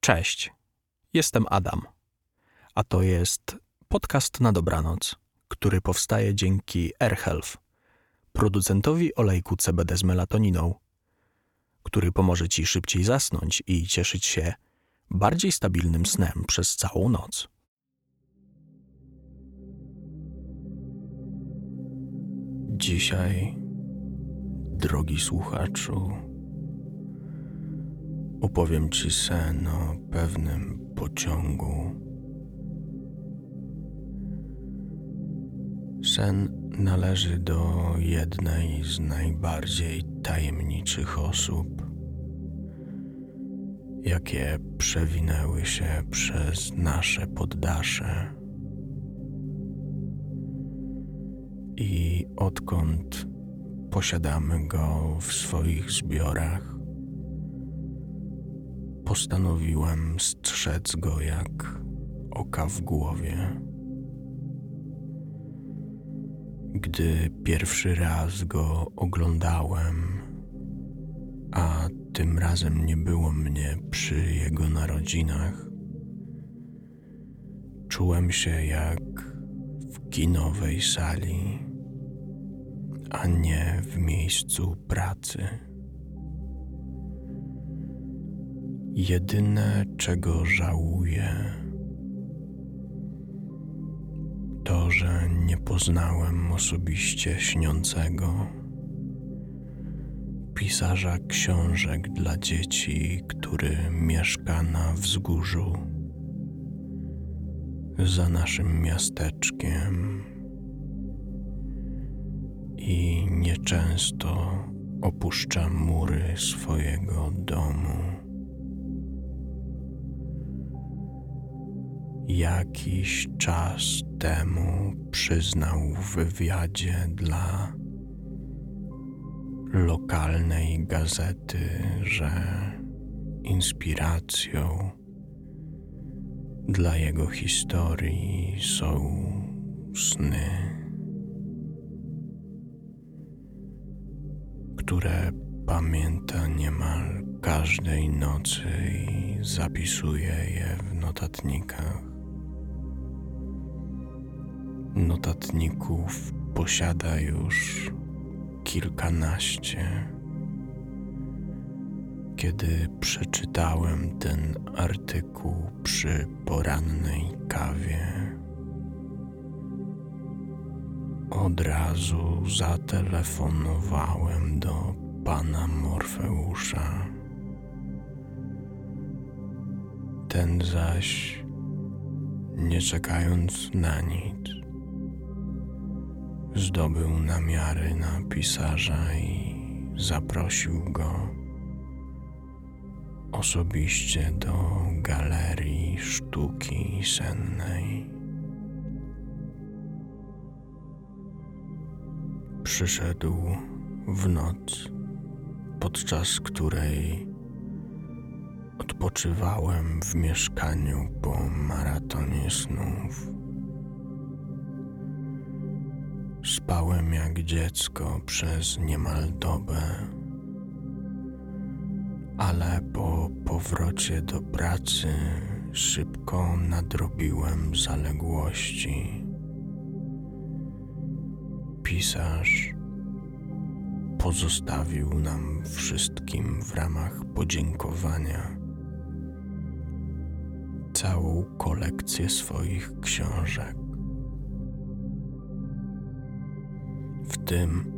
Cześć, jestem Adam, a to jest podcast na dobranoc, który powstaje dzięki AirHealth, producentowi olejku CBD z melatoniną, który pomoże Ci szybciej zasnąć i cieszyć się bardziej stabilnym snem przez całą noc. Dzisiaj, drogi słuchaczu, opowiem Ci sen o pewnym pociągu. Sen należy do jednej z najbardziej tajemniczych osób, jakie przewinęły się przez nasze poddasze. I odkąd posiadamy go w swoich zbiorach, postanowiłem strzec go jak oka w głowie. Gdy pierwszy raz go oglądałem, a tym razem nie było mnie przy jego narodzinach, czułem się jak w kinowej sali, a nie w miejscu pracy. Jedyne, czego żałuję, to, że nie poznałem osobiście śniącego pisarza książek dla dzieci, który mieszka na wzgórzu za naszym miasteczkiem i nieczęsto opuszcza mury swojego domu. Jakiś czas temu przyznał w wywiadzie dla lokalnej gazety, że inspiracją dla jego historii są sny, które pamięta niemal każdej nocy i zapisuje je w notatnikach notatników posiada już kilkanaście. Kiedy przeczytałem ten artykuł przy porannej kawie, od razu zatelefonowałem do pana Morfeusza. Ten zaś, nie czekając na nic, zdobył namiary na pisarza i zaprosił go osobiście do galerii sztuki sennej. Przyszedł w noc, podczas której odpoczywałem w mieszkaniu po maratonie snów. Spałem jak dziecko przez niemal dobę, ale po powrocie do pracy szybko nadrobiłem zaległości. Pisarz pozostawił nam wszystkim w ramach podziękowania całą kolekcję swoich książek. W tym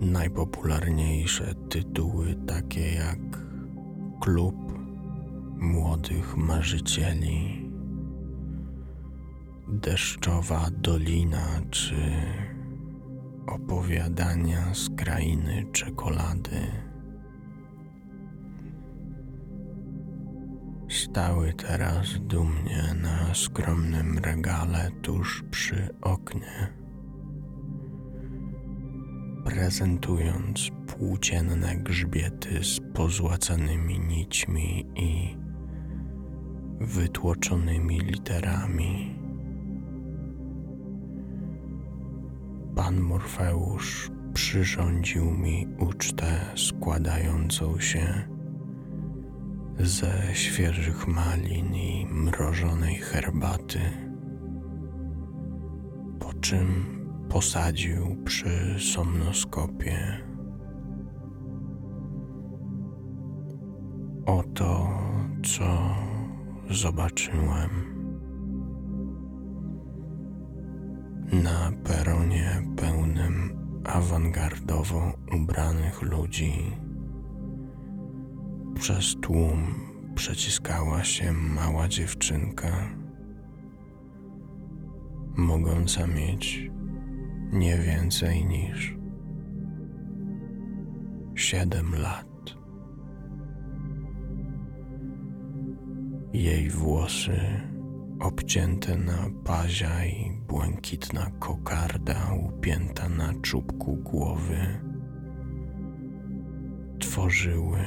najpopularniejsze tytuły takie jak Klub Młodych Marzycieli, Deszczowa Dolina czy Opowiadania z krainy czekolady. Stały teraz dumnie na skromnym regale tuż przy oknie prezentując płócienne grzbiety z pozłacanymi nićmi i wytłoczonymi literami. Pan Morfeusz przyrządził mi ucztę składającą się ze świeżych malin i mrożonej herbaty, po czym posadził przy somnoskopie. Oto co zobaczyłem. Na peronie pełnym awangardowo ubranych ludzi przez tłum przeciskała się mała dziewczynka, mogąca mieć nie więcej niż siedem lat. Jej włosy obcięte na pazia i błękitna kokarda upięta na czubku głowy tworzyły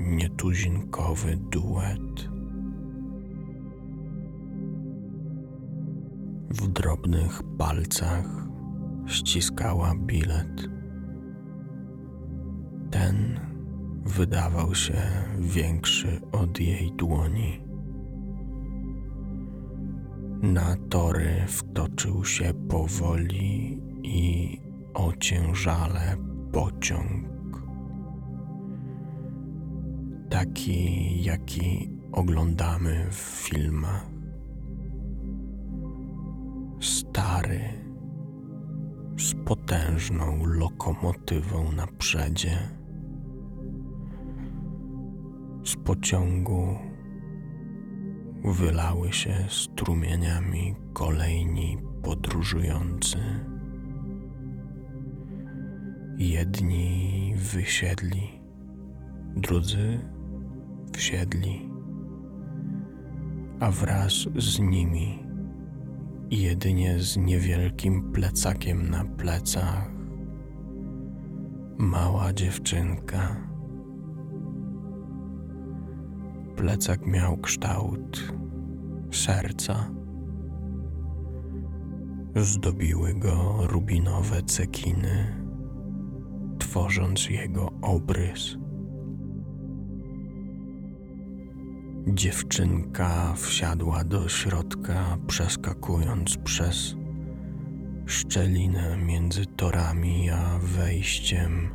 nietuzinkowy duet. W drobnych palcach ściskała bilet. Ten wydawał się większy od jej dłoni. Na tory wtoczył się powoli i ociężale pociąg taki, jaki oglądamy w filmach. Stary, z potężną lokomotywą na przedzie. Z pociągu wylały się strumieniami kolejni podróżujący. Jedni wysiedli, drudzy wsiedli, a wraz z nimi, jedynie z niewielkim plecakiem na plecach, mała dziewczynka. Plecak miał kształt serca. Zdobiły go rubinowe cekiny, tworząc jego obrys. Dziewczynka wsiadła do środka, przeskakując przez szczelinę między torami a wejściem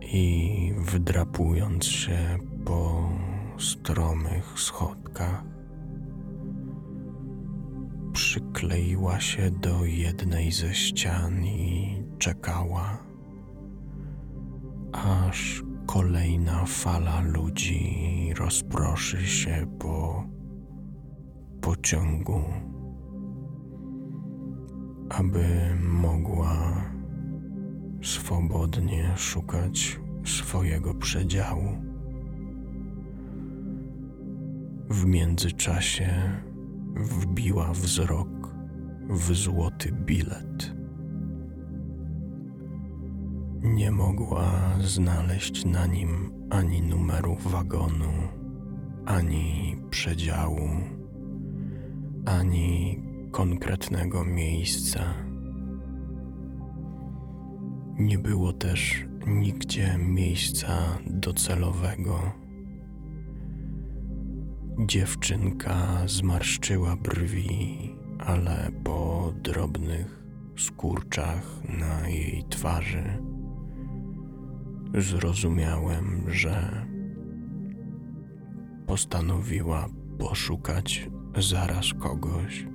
i wdrapując się po stromych schodkach. Przykleiła się do jednej ze ścian i czekała, aż kolejna fala ludzi rozproszy się po pociągu, aby mogła swobodnie szukać swojego przedziału. W międzyczasie wbiła wzrok w złoty bilet. Nie mogła znaleźć na nim ani numeru wagonu, ani przedziału, ani konkretnego miejsca. Nie było też nigdzie miejsca docelowego. Dziewczynka zmarszczyła brwi, ale po drobnych skurczach na jej twarzy zrozumiałem, że postanowiła poszukać zaraz kogoś,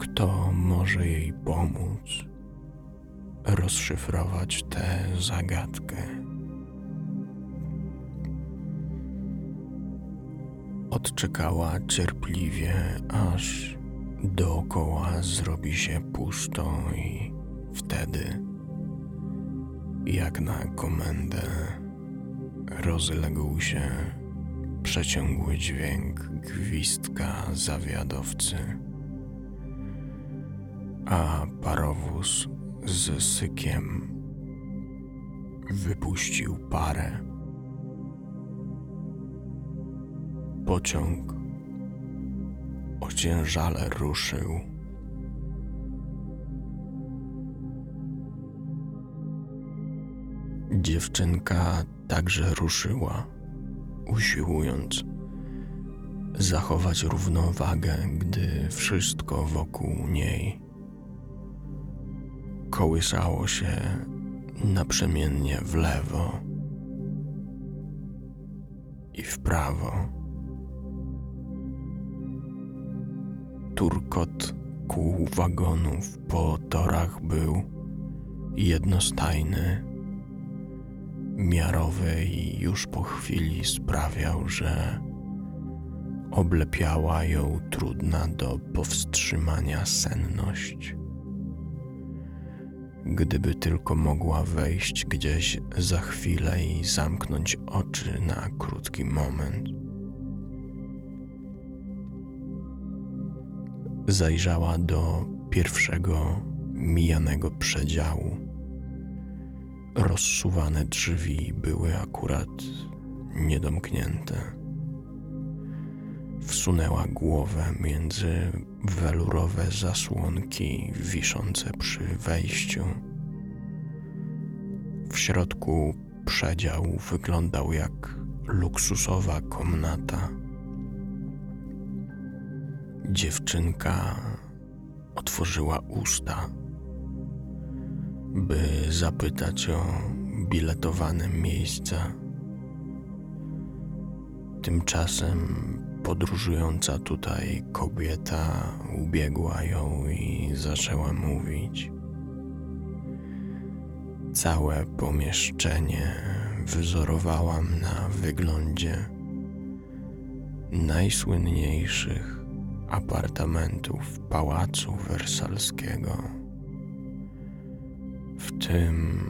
kto może jej pomóc rozszyfrować tę zagadkę. Odczekała cierpliwie, aż dookoła zrobi się pusto i wtedy jak na komendę rozległ się przeciągły dźwięk gwizdka zawiadowcy, a parowóz z sykiem wypuścił parę. Pociąg ociężale ruszył Dziewczynka także ruszyła, usiłując zachować równowagę, gdy wszystko wokół niej kołysało się naprzemiennie w lewo i w prawo. Turkot kół wagonów po torach był jednostajny, miarowy i już po chwili sprawiał, że oblepiała ją trudna do powstrzymania senność. Gdyby tylko mogła wejść gdzieś za chwilę i zamknąć oczy na krótki moment. Zajrzała do pierwszego mijanego przedziału. Rozsuwane drzwi były akurat niedomknięte. Wsunęła głowę między welurowe zasłonki wiszące przy wejściu. W środku przedział wyglądał jak luksusowa komnata. Dziewczynka otworzyła usta, by zapytać o biletowane miejsca. Tymczasem podróżująca tutaj kobieta ubiegła ją i zaczęła mówić. Całe pomieszczenie wyzorowałam na wyglądzie najsłynniejszych apartamentów pałacu wersalskiego, w tym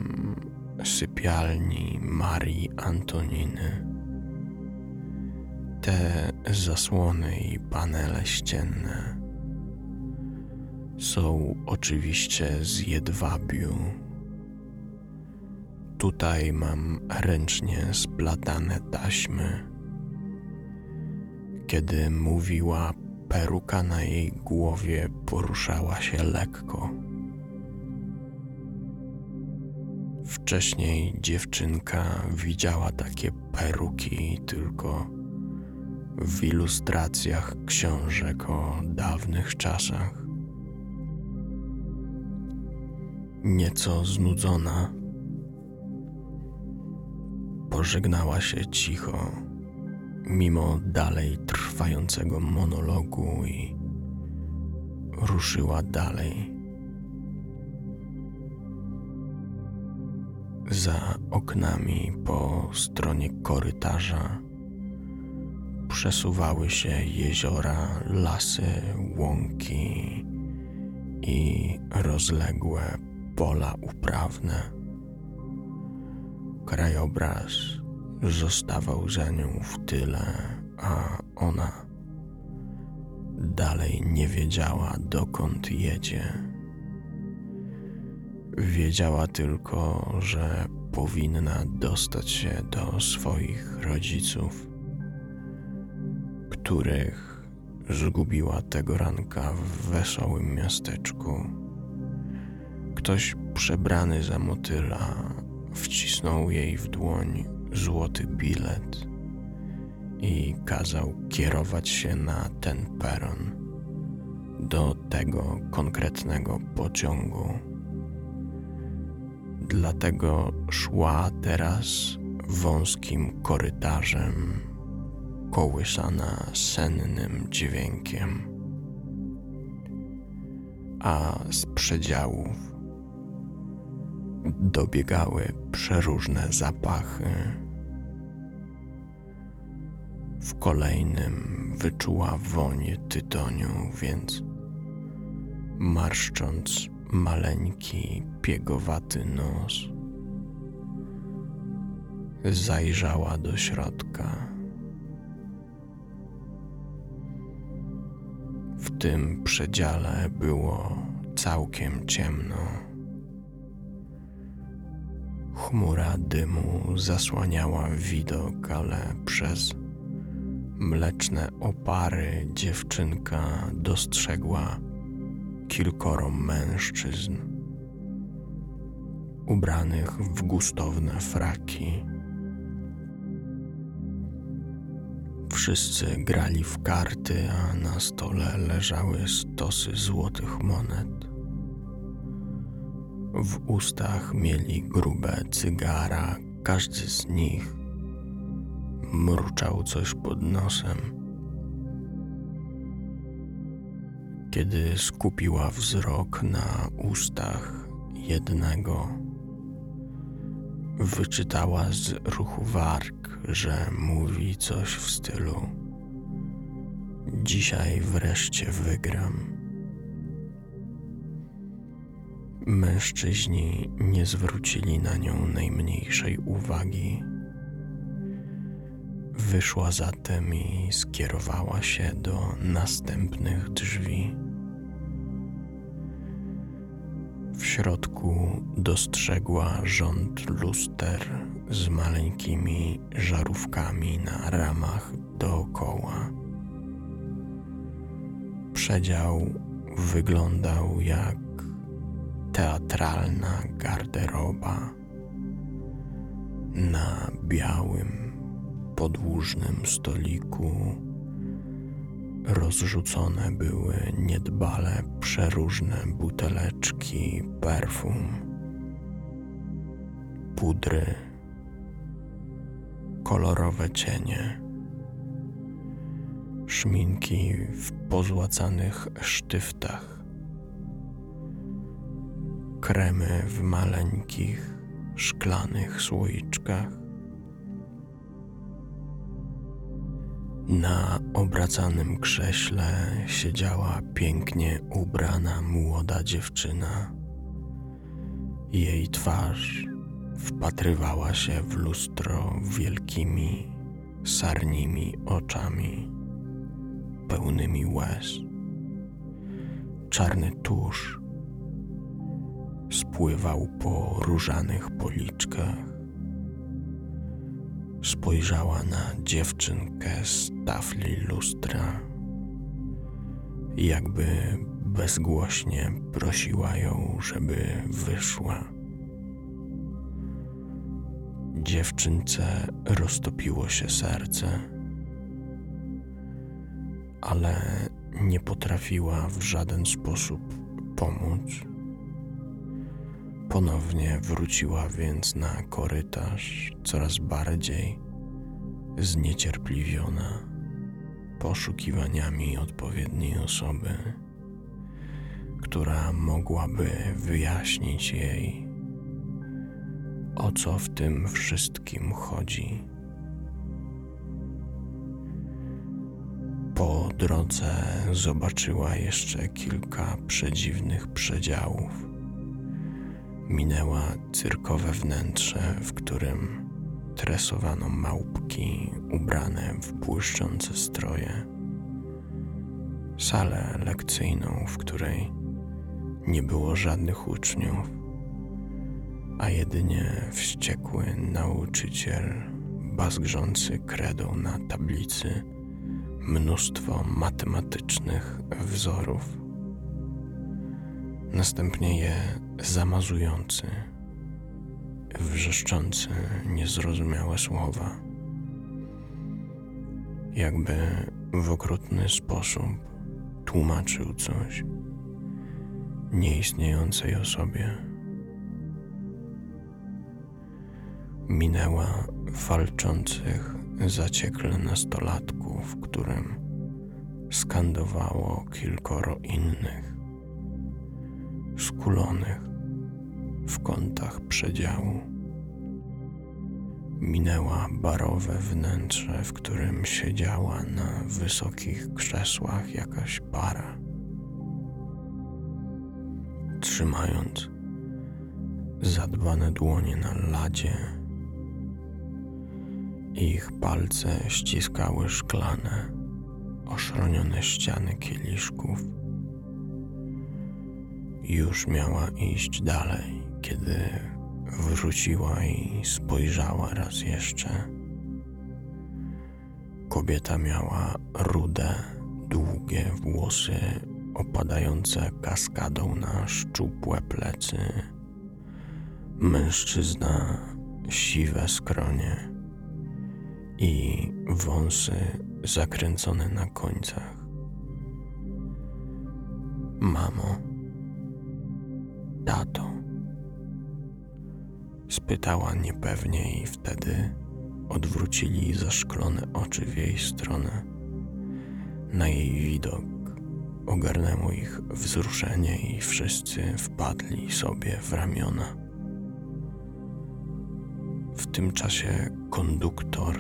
sypialni Marii Antoniny. Te zasłony i panele ścienne są oczywiście z jedwabiu. Tutaj mam ręcznie splatane taśmy. Kiedy mówiła, peruka na jej głowie poruszała się lekko. Wcześniej dziewczynka widziała takie peruki tylko w ilustracjach książek o dawnych czasach. Nieco znudzona, pożegnała się cicho, mimo dalej trwającego monologu i ruszyła dalej. Za oknami po stronie korytarza przesuwały się jeziora, lasy, łąki i rozległe pola uprawne. Krajobraz zostawał za nią w tyle, a ona dalej nie wiedziała, dokąd jedzie. Wiedziała tylko, że powinna dostać się do swoich rodziców których zgubiła tego ranka w wesołym miasteczku. Ktoś przebrany za motyla wcisnął jej w dłoń złoty bilet i kazał kierować się na ten peron do tego konkretnego pociągu. Dlatego szła teraz wąskim korytarzem kołysana sennym dźwiękiem, a z przedziałów dobiegały przeróżne zapachy. W kolejnym wyczuła woń tytoniu, więc marszcząc maleńki, piegowaty nos, zajrzała do środka. W tym przedziale było całkiem ciemno. Chmura dymu zasłaniała widok, ale przez mleczne opary dziewczynka dostrzegła kilkoro mężczyzn ubranych w gustowne fraki. Wszyscy grali w karty, a na stole leżały stosy złotych monet. W ustach mieli grube cygara, każdy z nich mruczał coś pod nosem. Kiedy skupiła wzrok na ustach jednego, wyczytała z ruchu warg, że mówi coś w stylu: Dzisiaj wreszcie wygram. Mężczyźni nie zwrócili na nią najmniejszej uwagi. Wyszła zatem i skierowała się do następnych drzwi. W środku dostrzegła rząd luster z maleńkimi żarówkami na ramach dookoła. Przedział wyglądał jak teatralna garderoba na białym, podłużnym stoliku. Rozrzucone były niedbale przeróżne buteleczki perfum, pudry, kolorowe cienie, szminki w pozłacanych sztyftach. Kremy w maleńkich, szklanych słoiczkach. Na obracanym krześle siedziała pięknie ubrana młoda dziewczyna. Jej twarz wpatrywała się w lustro wielkimi, sarnimi oczami, pełnymi łez. Czarny tusz spływał po różanych policzkach. Spojrzała na dziewczynkę z tafli lustra, jakby bezgłośnie prosiła ją, żeby wyszła. Dziewczynce roztopiło się serce, ale nie potrafiła w żaden sposób pomóc. Ponownie wróciła więc na korytarz, coraz bardziej zniecierpliwiona poszukiwaniami odpowiedniej osoby, która mogłaby wyjaśnić jej, o co w tym wszystkim chodzi. Po drodze zobaczyła jeszcze kilka przedziwnych przedziałów minęła cyrkowe wnętrze, w którym tresowano małpki ubrane w błyszczące stroje, salę lekcyjną, w której nie było żadnych uczniów, a jedynie wściekły nauczyciel bazgrzący kredą na tablicy mnóstwo matematycznych wzorów. Następnie je zamazujący, wrzeszczący niezrozumiałe słowa, jakby w okrutny sposób tłumaczył coś nieistniejącej osobie. Minęła walczących zaciekle nastolatków, którym skandowało kilkoro innych skulonych w kątach przedziału. Minęła barowe wnętrze, w którym siedziała na wysokich krzesłach jakaś para. Trzymając zadbane dłonie na ladzie, ich palce ściskały szklane, oszronione ściany kieliszków już miała iść dalej, kiedy wróciła i spojrzała raz jeszcze. Kobieta miała rude, długie włosy opadające kaskadą na szczupłe plecy. Mężczyzna siwe skronie i wąsy zakręcone na końcach. Mamo, tato, spytała niepewnie i wtedy odwrócili zaszklone oczy w jej stronę. Na jej widok ogarnęło ich wzruszenie i wszyscy wpadli sobie w ramiona. W tym czasie konduktor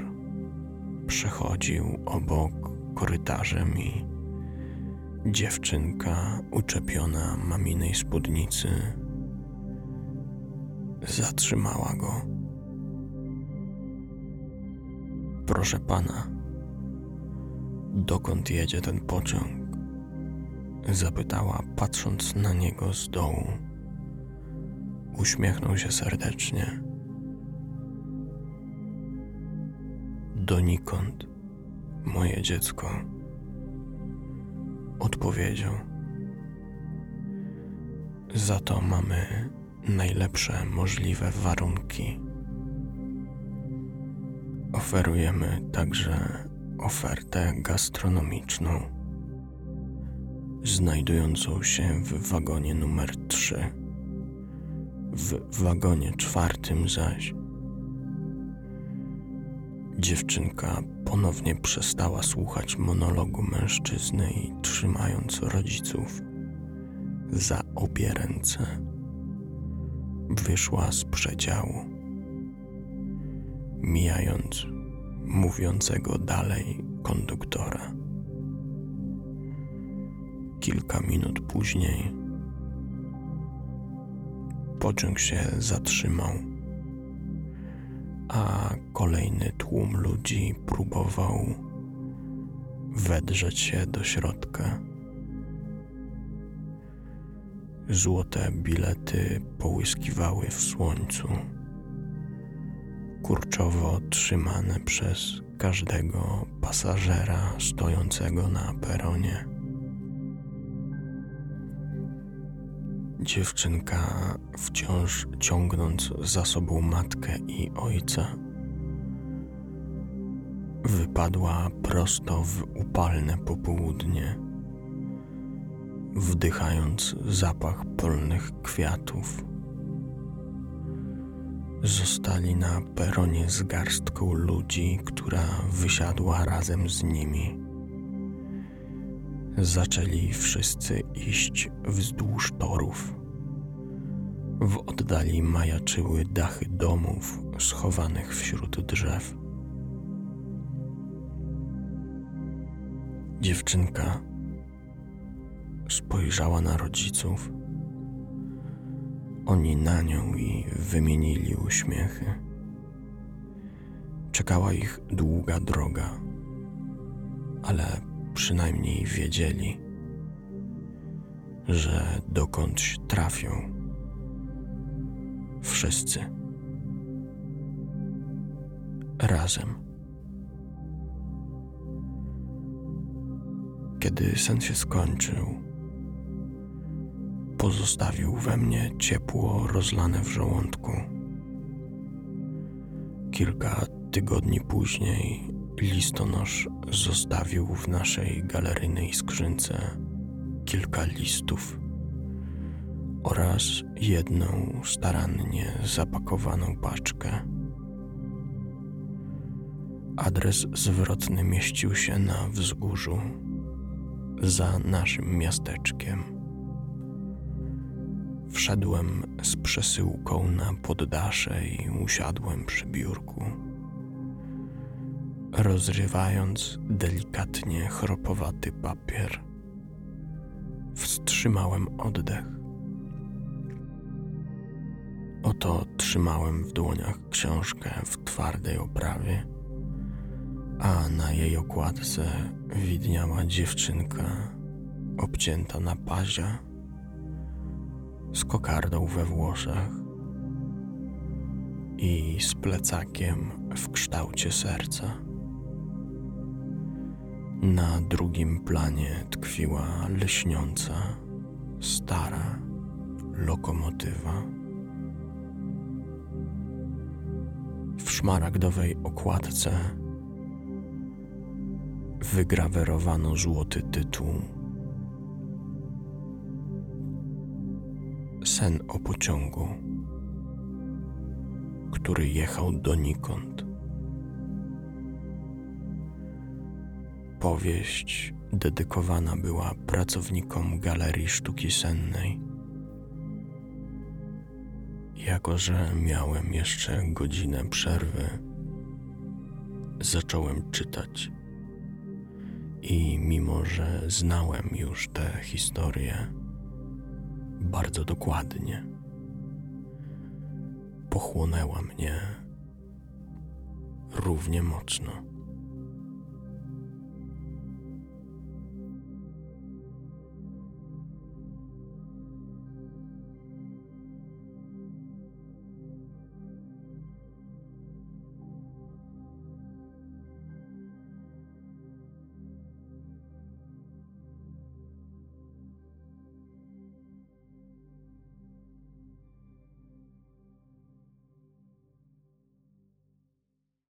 przechodził obok korytarzem i dziewczynka uczepiona maminej spódnicy zatrzymała go. Proszę pana, dokąd jedzie ten pociąg? Zapytała, patrząc na niego z dołu. Uśmiechnął się serdecznie. Donikąd, moje dziecko, odpowiedział. Za to mamy najlepsze możliwe warunki. Oferujemy także ofertę gastronomiczną, znajdującą się w wagonie numer 3. W wagonie czwartym zaś dziewczynka ponownie przestała słuchać monologu mężczyzny i trzymając rodziców za obie ręce, wyszła z przedziału mijając mówiącego dalej konduktora. Kilka minut później pociąg się zatrzymał, a kolejny tłum ludzi próbował wedrzeć się do środka. Złote bilety połyskiwały w słońcu kurczowo trzymane przez każdego pasażera stojącego na peronie. Dziewczynka, wciąż ciągnąc za sobą matkę i ojca, wypadła prosto w upalne popołudnie, wdychając zapach polnych kwiatów zostali na peronie z garstką ludzi, która wysiadła razem z nimi. Zaczęli wszyscy iść wzdłuż torów. W oddali majaczyły dachy domów schowanych wśród drzew. Dziewczynka spojrzała na rodziców oni na nią i wymienili uśmiechy. Czekała ich długa droga, ale przynajmniej wiedzieli, że dokądś trafią. Wszyscy. Razem. Kiedy sen się skończył, pozostawił we mnie ciepło rozlane w żołądku. Kilka tygodni później listonosz zostawił w naszej galeryjnej skrzynce kilka listów oraz jedną starannie zapakowaną paczkę. Adres zwrotny mieścił się na wzgórzu za naszym miasteczkiem. Wszedłem z przesyłką na poddasze i usiadłem przy biurku. Rozrywając delikatnie chropowaty papier, wstrzymałem oddech. Oto trzymałem w dłoniach książkę w twardej oprawie, a na jej okładce widniała dziewczynka obcięta na pazia z kokardą we włosach i z plecakiem w kształcie serca. Na drugim planie tkwiła lśniąca, stara lokomotywa. W szmaragdowej okładce wygrawerowano złoty tytuł. Sen o pociągu, który jechał donikąd. Powieść dedykowana była pracownikom Galerii Sztuki Sennej. Jako, że miałem jeszcze godzinę przerwy, zacząłem czytać. I mimo, że znałem już tę historię bardzo dokładnie, pochłonęła mnie równie mocno.